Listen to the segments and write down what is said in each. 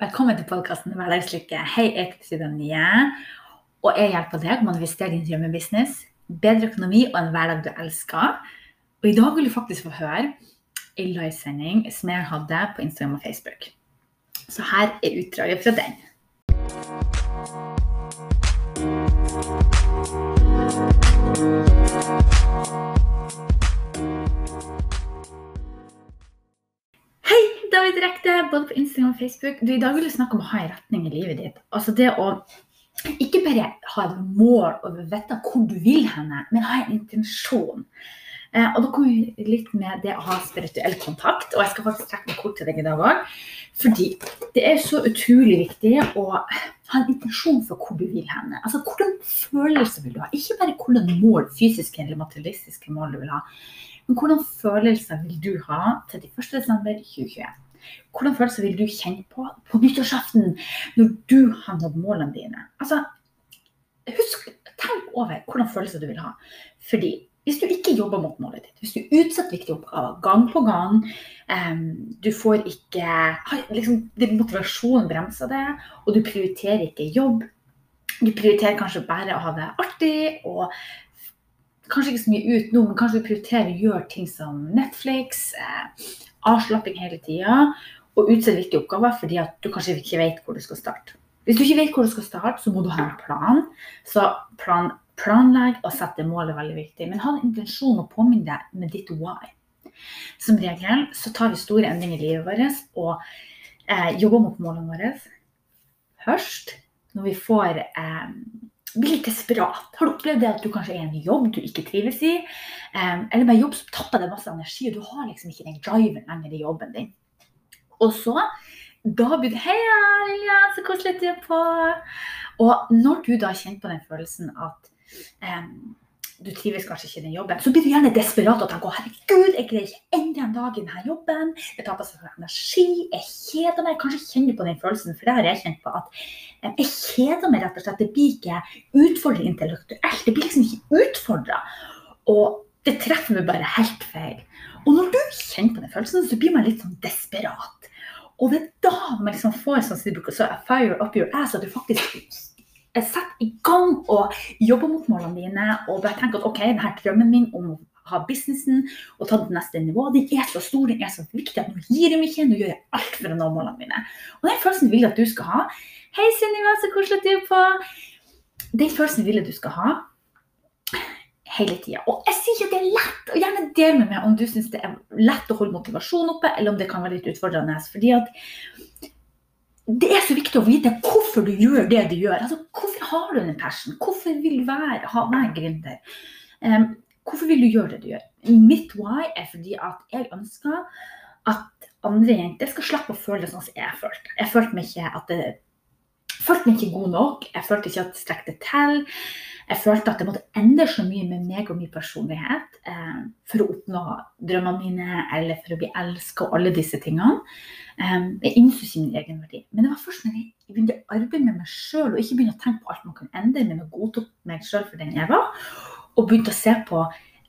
Velkommen til podkasten Hverdagslykke. Hei, jeg heter Frida Nye, og jeg hjelper deg med å investere i din drømmebusiness, bedre økonomi og en hverdag du elsker. Og i dag vil du faktisk få høre en livesending som jeg hadde på Instagram og Facebook. Så her er utdraget fra den. Hei, David Direkte, både på Instagram og Facebook. Du, I dag vil jeg snakke om å ha en retning i livet ditt. Altså det å ikke bare ha et mål og vite hvor du vil henne, men ha en intensjon. Eh, og da kommer vi litt med det å ha spirituell kontakt, og jeg skal faktisk trekke meg kort til deg i dag òg. Fordi det er så utrolig viktig å ha en intensjon for hvor du vil henne. Altså hvordan følelser vil du ha? Ikke bare hvordan mål, fysiske eller materialistiske mål du vil ha. Men hvordan følelser vil du ha 31.12.2021? Hvordan følelser vil du kjenne på på nyttårsaften når du har nådd målene dine? Altså, husk, tenk over hvordan følelser du vil ha. Fordi hvis du ikke jobber mot målet ditt, hvis du utsetter viktige oppgaver gang på gang, um, du får ikke liksom, Motivasjonen bremser det, og du prioriterer ikke jobb. Du prioriterer kanskje bare å ha det artig og kanskje ikke så mye ut nå, men kanskje du prioriterer å gjøre ting som Netflix, eh, avslapping hele tida, og utsette viktige oppgaver fordi at du kanskje ikke vet hvor du skal starte. Hvis du ikke vet hvor du skal starte, så må du ha en plan. Så plan, planlegg og sette målet veldig viktig. Men ha en intensjon og påminn deg med ditt why. Som regel så tar vi store endringer i livet vårt og eh, jobber mot målene våre først når vi får eh, blir litt desperat. Har du opplevd det at du kanskje er i en jobb du ikke trives i? Um, eller med jobb som tapper deg masse energi, og du har liksom ikke den driven lenger i jobben din. Og så da blir det Hei, Lilja, så koselig at du er på. Og når du da kjenner på den følelsen at um, du trives kanskje ikke i den jobben, så blir du gjerne desperat og tenker herregud, jeg greier ikke enda en dag i denne jobben. Jeg taper seg for energi, jeg kjeder meg. Kanskje kjenner du på den følelsen, for det har jeg kjent på. at jeg kjeder meg rett og slett. Det blir ikke utfordrende intellektuelt. Det blir liksom ikke utfordra. Og det treffer meg bare helt feil. Og når du kjenner på den følelsen, så blir man litt sånn desperat. Og det er da man liksom får sånn som de bruker så fire up your ass, at du faktisk setter i gang og jobbe mot målene dine og bare tenk at OK, denne drømmen min om å ha businessen og ta det til neste nivå, den er så stor, den er så viktig at nå gir jeg meg ikke, nå gjør jeg alt for å nå målene mine. Og den følelsen vil jeg at du skal ha. Hei, Sunniva, så koselig at du er på. Den følelsen vil jeg du skal ha hele tida. Og jeg sier ikke at det er lett, og gjerne del med meg om du syns det er lett å holde motivasjonen oppe, eller om det kan være litt utfordrende. fordi at det er så viktig å vite hvorfor du gjør det du gjør. Altså, hvorfor har du en passion? Hvorfor vil du være, ha, være gründer? Um, hvorfor vil du gjøre det du gjør? Mitt why er fordi at jeg ønsker at andre jenter skal slippe å føle det sånn som jeg følte. Jeg følte meg ikke at det følte meg ikke god nok. Jeg følte ikke at det strekte til. Jeg følte at det måtte endre så mye med meg og min personlighet eh, for å oppnå drømmene mine eller for å bli elska og alle disse tingene. Eh, jeg innså ikke min egen verdi. Men det var først når jeg begynte å arbeide med meg sjøl og ikke begynte å tenke på alt man kan endre, men å godta meg sjøl for den jeg var, og begynte å se på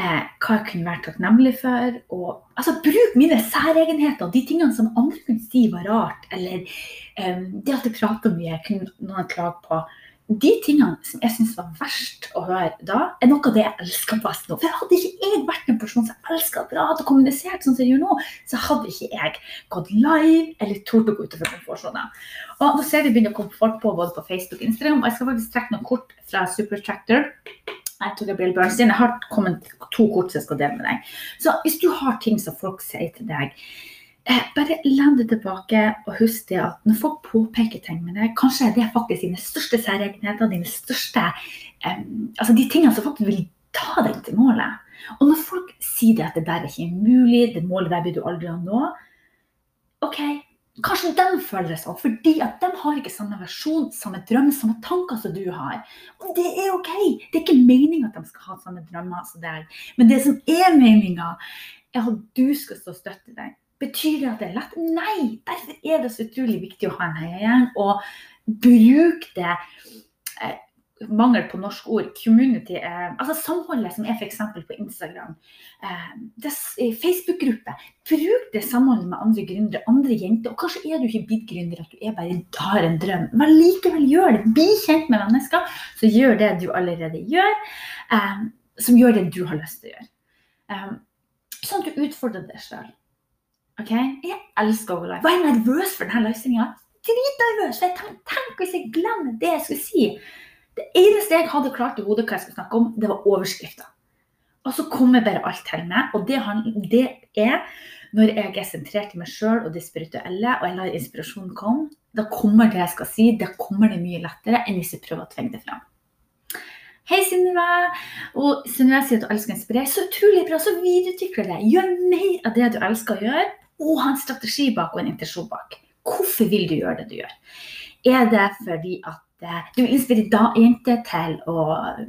eh, hva jeg kunne vært takknemlig for. Og altså, bruk mine særegenheter, de tingene som andre kunne si var rart, eller eh, det at jeg prater mye, kunne noen klage på de tingene som jeg syns var verst å høre da, er noe av det jeg elsker best nå. For hadde ikke jeg vært en person som elska å prate og kommunisert sånn som jeg gjør nå, så hadde ikke jeg gått live eller tort å gå utenfor komfortsonen. Og nå ser vi begynner å komme folk på både på Facebook og Instagram, og jeg skal faktisk trekke noen kort fra Supertractor. Jeg tok Bill Bernstein. Jeg har kommet to kort som jeg skal dele med deg. Så hvis du har ting som folk sier til deg Eh, bare len deg tilbake og husk det at når folk påpeker ting med deg, kanskje er det faktisk dine største særegenheter, dine største um, Altså de tingene som faktisk vil ta deg til målet. Og når folk sier det at det der er ikke mulig, det målet der blir du aldri nå, OK, kanskje de føler det sånn, fordi at de har ikke samme versjon, samme drøm, samme tanker som du har. Og det er OK. Det er ikke meninga at de skal ha samme drømmer som deg. Men det som er meninga, er at du skal stå støtt støtte deg Betyr det at det er lett? Nei! Derfor er det så utrolig viktig å ha en heiagjeng og bruke det. Mangel på norsk ord. Community, eh, altså samholdet som er f.eks. på Instagram. Eh, Facebook-gruppe. Bruk det samholdet med andre gründere, andre jenter. Og kanskje er du ikke blitt gründer, at du er bare har en drøm. Men likevel gjør det. Bli kjent med mennesker som gjør det du allerede gjør. Eh, som gjør det du har lyst til å gjøre. Eh, sånn at du utfordrer deg sjøl. Okay? Jeg elsker Overlife. Var jeg nervøs for denne livesendinga? Dritnervøs! Tenk, tenk hvis jeg glemmer det jeg skulle si! Det eneste jeg hadde klart i hodet hva jeg skulle snakke om, det var overskrifta. Og så kommer bare alt til meg. Og det, det er når jeg er sentrert i meg sjøl og det spirituelle, og jeg lar inspirasjonen komme. Da kommer det jeg skal si, da kommer det mye lettere enn hvis jeg prøver å tvinge det fram. Hei, Synnøve. Og Synnøve sier at du elsker å inspirere. Så utrolig bra. Så videreutvikle det. Gjør mer av det du elsker å gjøre, og ha en strategi bak og en intensjon bak. Hvorfor vil du gjøre det du gjør? Er det fordi at du inspirerer inspirere jenter til å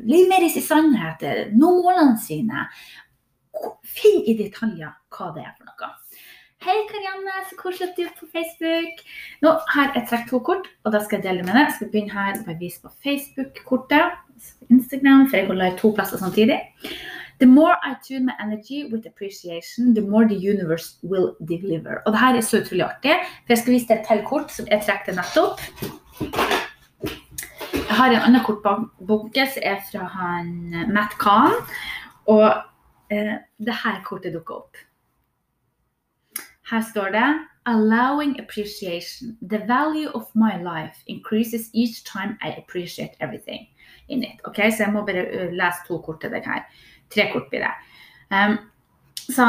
leve mer i sin sannhet, nå målene sine. Finn i detaljer hva det er for noe. Hei, Karianne, så koselig at du er på Facebook. Nå har jeg trukket to kort, og da skal jeg dele med deg. Jeg skal begynne her og vise på Facebook-kortet. Instagram, for jeg holder to plasser samtidig. The more I tune my energy with appreciation, the more the universe will deliver. Og det her er så utrolig artig, for jeg skal vise deg et til kort som jeg trakk nettopp. Jeg har en annen kortbunke som er fra han Matt Khan. Og eh, det her kortet dukker opp. Her står det Allowing appreciation. The value of my life increases each time I appreciate everything in it. Ok, Så jeg må bare eh, lese to kort til deg her. Tre kort blir det. Um, så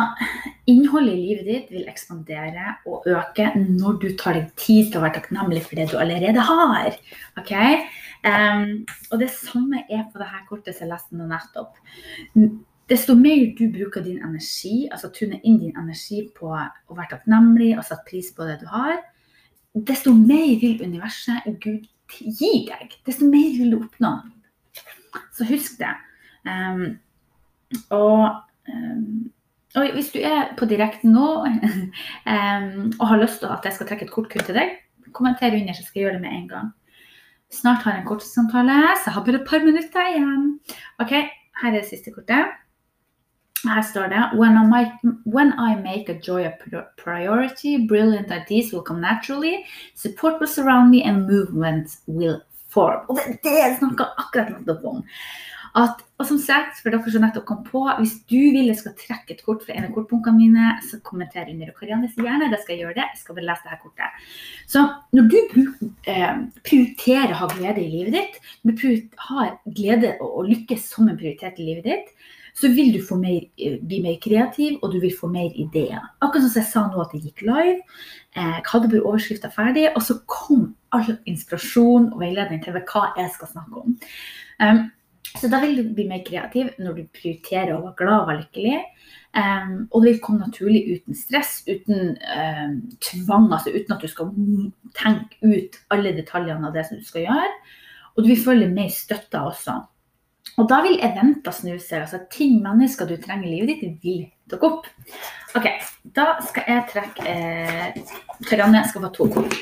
innholdet i livet ditt vil ekspandere og øke når du tar deg tid til å være takknemlig for det du allerede har. Ok? Um, og det samme er på dette kortet som jeg leste nå nettopp. Desto mer du bruker din energi, altså tuner inn din energi på å være takknemlig og sette pris på det du har, desto mer vil universet, Gud, gi deg. Desto mer vil du oppnå. Så husk det. Um, og, um, og, hvis du er på direkten nå og har lyst til at jeg skal trekke et kort kun til deg, kommenter under, så skal jeg gjøre det med en gang. Snart har jeg en kortsamtale, så jeg har bare et par minutter igjen. Ok, Her er det siste kortet. Her står det when I, make, when I make a joy a priority, brilliant ideas will come naturally. Support will surround me and movement will form. Og det, det jeg snakka akkurat nettopp om at og som sagt, for dere som nettopp kom på, Hvis du vil jeg skal trekke et kort fra en av kortbunkene mine, så kommenter under. Og Karianne sier gjerne det skal jeg gjøre det. Jeg skal bare lese dette kortet. Så når du eh, prioriterer å ha glede i livet ditt, når du har glede og, lykkes som en prioritet i livet ditt, så vil du mer, eh, bli mer kreativ, og du vil få mer ideer. Akkurat som jeg sa nå at jeg gikk live. Jeg hadde bare overskrifta ferdig, og så kom all inspirasjon og veiledning til hva jeg skal snakke om. Um, så da vil du bli mer kreativ når du prioriterer å være glad og lykkelig. Um, og det vil komme naturlig uten stress, uten um, tvang, altså uten at du skal tenke ut alle detaljene av det som du skal gjøre. Og du vil føle mer støtta også. Og da vil eventer snu seg, altså ting mennesker du trenger i livet ditt, vil dukke opp. Ok, da skal jeg trekke eh, Tørjanne skal få to kort.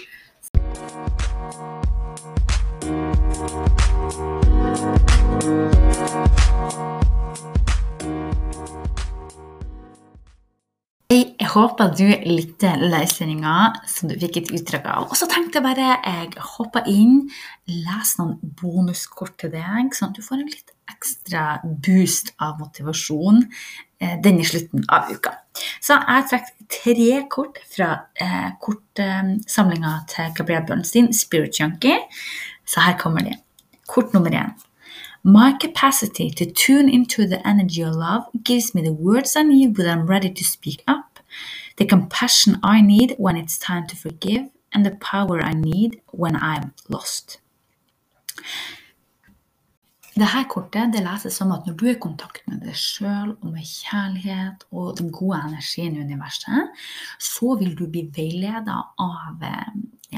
Jeg håper du likte løsninga som du fikk et utdrag av. Og så tenkte jeg bare jeg hopper inn, leser noen bonuskort til deg, sånn at du får en litt ekstra boost av motivasjon eh, denne slutten av uka. Så jeg har trukket tre kort fra eh, kortsamlinga til Gabriel Bernstein, Spirit Junkie. Så her kommer de. Kort nummer én. My capacity to tune into the energy of love gives me the words I need when I'm ready to speak up, the compassion I need when it's time to forgive, and the power I need when I'm lost. Dette kortet det leses som at når du er i kontakt med deg sjøl og med kjærlighet og den gode energien i universet, så vil du bli veileda av eh,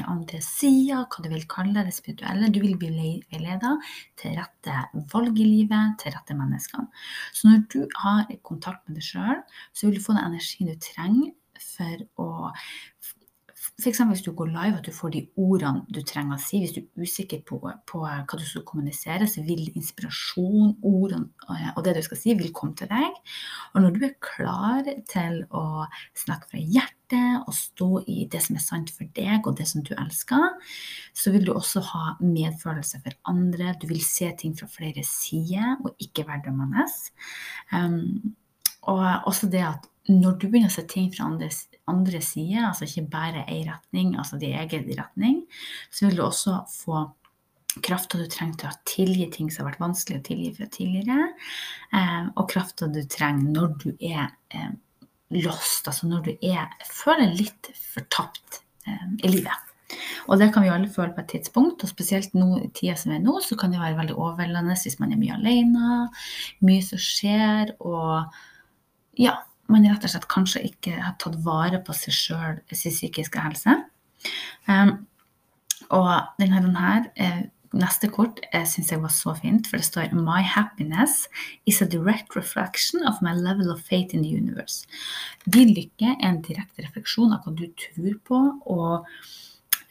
andre sider, hva du vil kalle det spirituelle. Du vil bli veileda til rette valg i livet, til rette mennesker. Så når du har kontakt med deg sjøl, så vil du få den energien du trenger for å f.eks. hvis du går live, at du får de ordene du trenger å si. Hvis du er usikker på, på hva du skal kommunisere, så vil inspirasjon, ordene og det du skal si, vil komme til deg. Og når du er klar til å snakke fra hjertet og stå i det som er sant for deg, og det som du elsker, så vil du også ha medfølelse for andre. Du vil se ting fra flere sider, og ikke være dømmende. Um, og også det at når du begynner å se ting fra andre, andre side, altså ikke bare én retning, altså din egen retning, så vil du også få krafta du trenger til å tilgi ting som har vært vanskelig å tilgi fra tidligere, eh, og krafta du trenger når du er eh, lost, altså når du er, føler litt fortapt eh, i livet. Og det kan vi alle føle på et tidspunkt, og spesielt nå i tida som er nå, så kan det være veldig overveldende hvis man er mye alene, mye som skjer, og ja, man rett og slett kanskje ikke har tatt vare på seg sjøl, sin psykiske helse. Um, og denne, denne eh, neste kort eh, syns jeg var så fint, for det står My happiness is a direct reflection of my level of faith in the universe. Din lykke er en direkte refleksjon av hva du tror på, og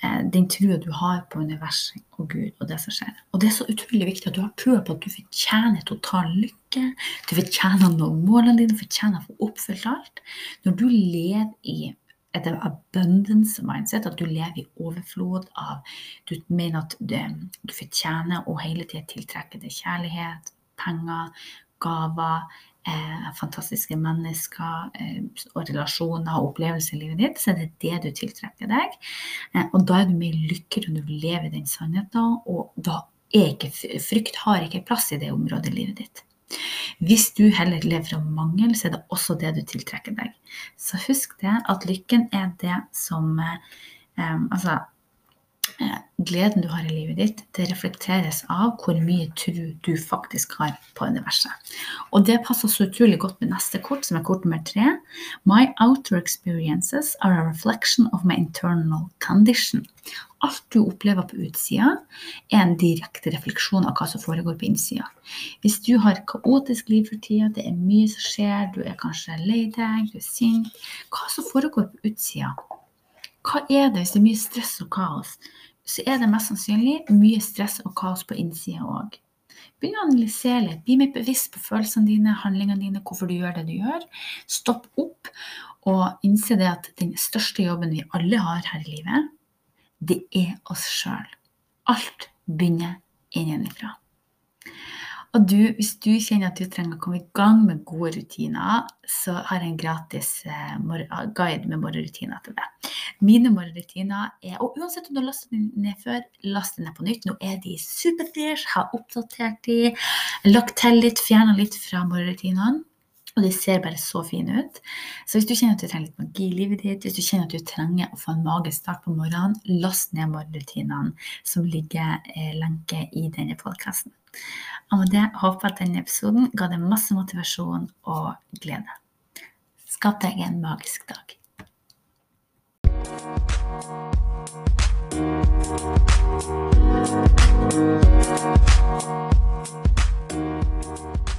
den trua du har på universet og Gud og det som skjer. Og det er så utrolig viktig at du har trua på at du fortjener total lykke. Du fortjener å nå målene dine, du fortjener å få oppfylt alt. Når du lever i et abundance mindset, at du lever i overflod av Du mener at du, du fortjener å hele tida tiltrekke deg kjærlighet, penger, gaver, eh, fantastiske mennesker eh, og relasjoner og opplevelser i livet ditt, så er det det du tiltrekker deg. Eh, og da er du mye lykkeligere når du lever i den sannheten, og da er ikke frykt har ikke plass i det området i livet ditt. Hvis du heller lever av mangel, så er det også det du tiltrekker deg. Så husk det, at lykken er det som eh, Altså Eh, gleden du har i livet ditt, det reflekteres av hvor mye tro du faktisk har på universet. Og det passer så utrolig godt med neste kort, som er kort nummer tre. My outer experiences are a reflection of my internal condition. Alt du opplever på utsida, er en direkte refleksjon av hva som foregår på innsida. Hvis du har et kaotisk liv for tida, det er mye som skjer, du er kanskje lei deg, du er sint Hva som foregår på utsida? Hva er det hvis det er mye stress og kaos? så er det mest sannsynlig mye stress og kaos på innsida òg. Begynn å analysere litt. Bli mer bevisst på følelsene dine, handlingene dine, hvorfor du gjør det du gjør. Stopp opp og innse det at den største jobben vi alle har her i livet, det er oss sjøl. Alt begynner innenfra. Og du, hvis du kjenner at du trenger å komme i gang med gode rutiner, så har jeg en gratis eh, guide med morgenrutiner til deg. Mine morgenrutiner er Og uansett om du har lastet dem ned før, last dem ned på nytt. Nå er de superfresh, har oppdatert de, lagt til litt, fjerna litt fra morgenrutinene og de ser bare så fine ut. Så hvis du kjenner at du trenger litt magi i livet ditt, hvis du kjenner at du trenger å få en magisk magestart på morgenen, last ned morgenrutinene som ligger eh, lenke i denne podkasten. Og med det håper jeg at denne episoden ga deg masse motivasjon og glede. Skap deg en magisk dag. Thank you.